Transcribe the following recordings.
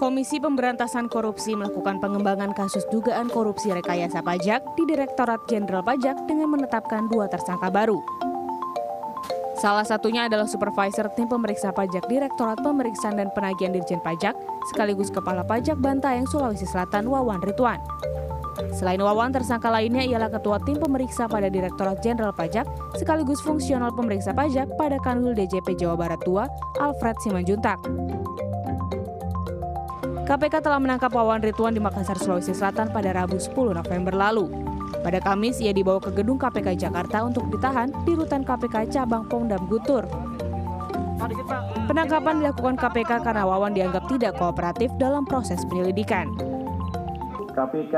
Komisi Pemberantasan Korupsi melakukan pengembangan kasus dugaan korupsi rekayasa pajak di Direktorat Jenderal Pajak dengan menetapkan dua tersangka baru. Salah satunya adalah Supervisor Tim Pemeriksa Pajak Direktorat Pemeriksaan dan Penagihan Dirjen Pajak, sekaligus Kepala Pajak Bantayang Sulawesi Selatan Wawan Rituan. Selain Wawan, tersangka lainnya ialah Ketua Tim Pemeriksa pada Direktorat Jenderal Pajak, sekaligus fungsional pemeriksa pajak pada Kanwil DJP Jawa Barat II, Alfred Simanjuntak. KPK telah menangkap Wawan Rituan di Makassar, Sulawesi Selatan pada Rabu 10 November lalu. Pada Kamis, ia dibawa ke gedung KPK Jakarta untuk ditahan di rutan KPK Cabang Pongdam Gutur. Penangkapan dilakukan KPK karena Wawan dianggap tidak kooperatif dalam proses penyelidikan. KPK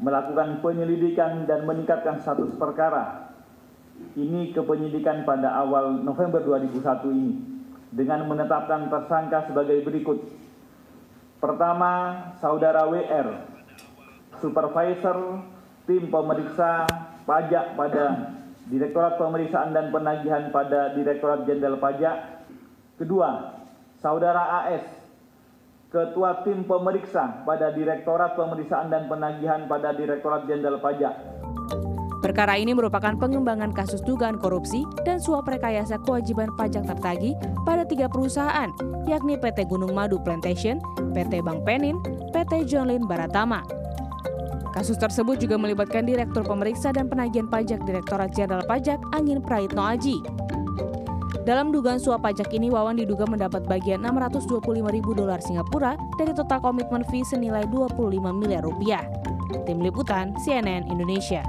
melakukan penyelidikan dan meningkatkan status perkara ini ke penyidikan pada awal November 2001 ini dengan menetapkan tersangka sebagai berikut. Pertama, Saudara WR, Supervisor Tim Pemeriksa Pajak pada Direktorat Pemeriksaan dan Penagihan pada Direktorat Jenderal Pajak. Kedua, Saudara AS, Ketua Tim Pemeriksa pada Direktorat Pemeriksaan dan Penagihan pada Direktorat Jenderal Pajak. Perkara ini merupakan pengembangan kasus dugaan korupsi dan suap rekayasa kewajiban pajak tertagih pada tiga perusahaan, yakni PT Gunung Madu Plantation, PT Bank Penin, PT John Lynn Baratama. Kasus tersebut juga melibatkan Direktur Pemeriksa dan Penagihan Pajak Direktorat Jenderal Pajak Angin Praitno Aji. Dalam dugaan suap pajak ini, Wawan diduga mendapat bagian 625 ribu dolar Singapura dari total komitmen fee senilai 25 miliar rupiah. Tim Liputan CNN Indonesia.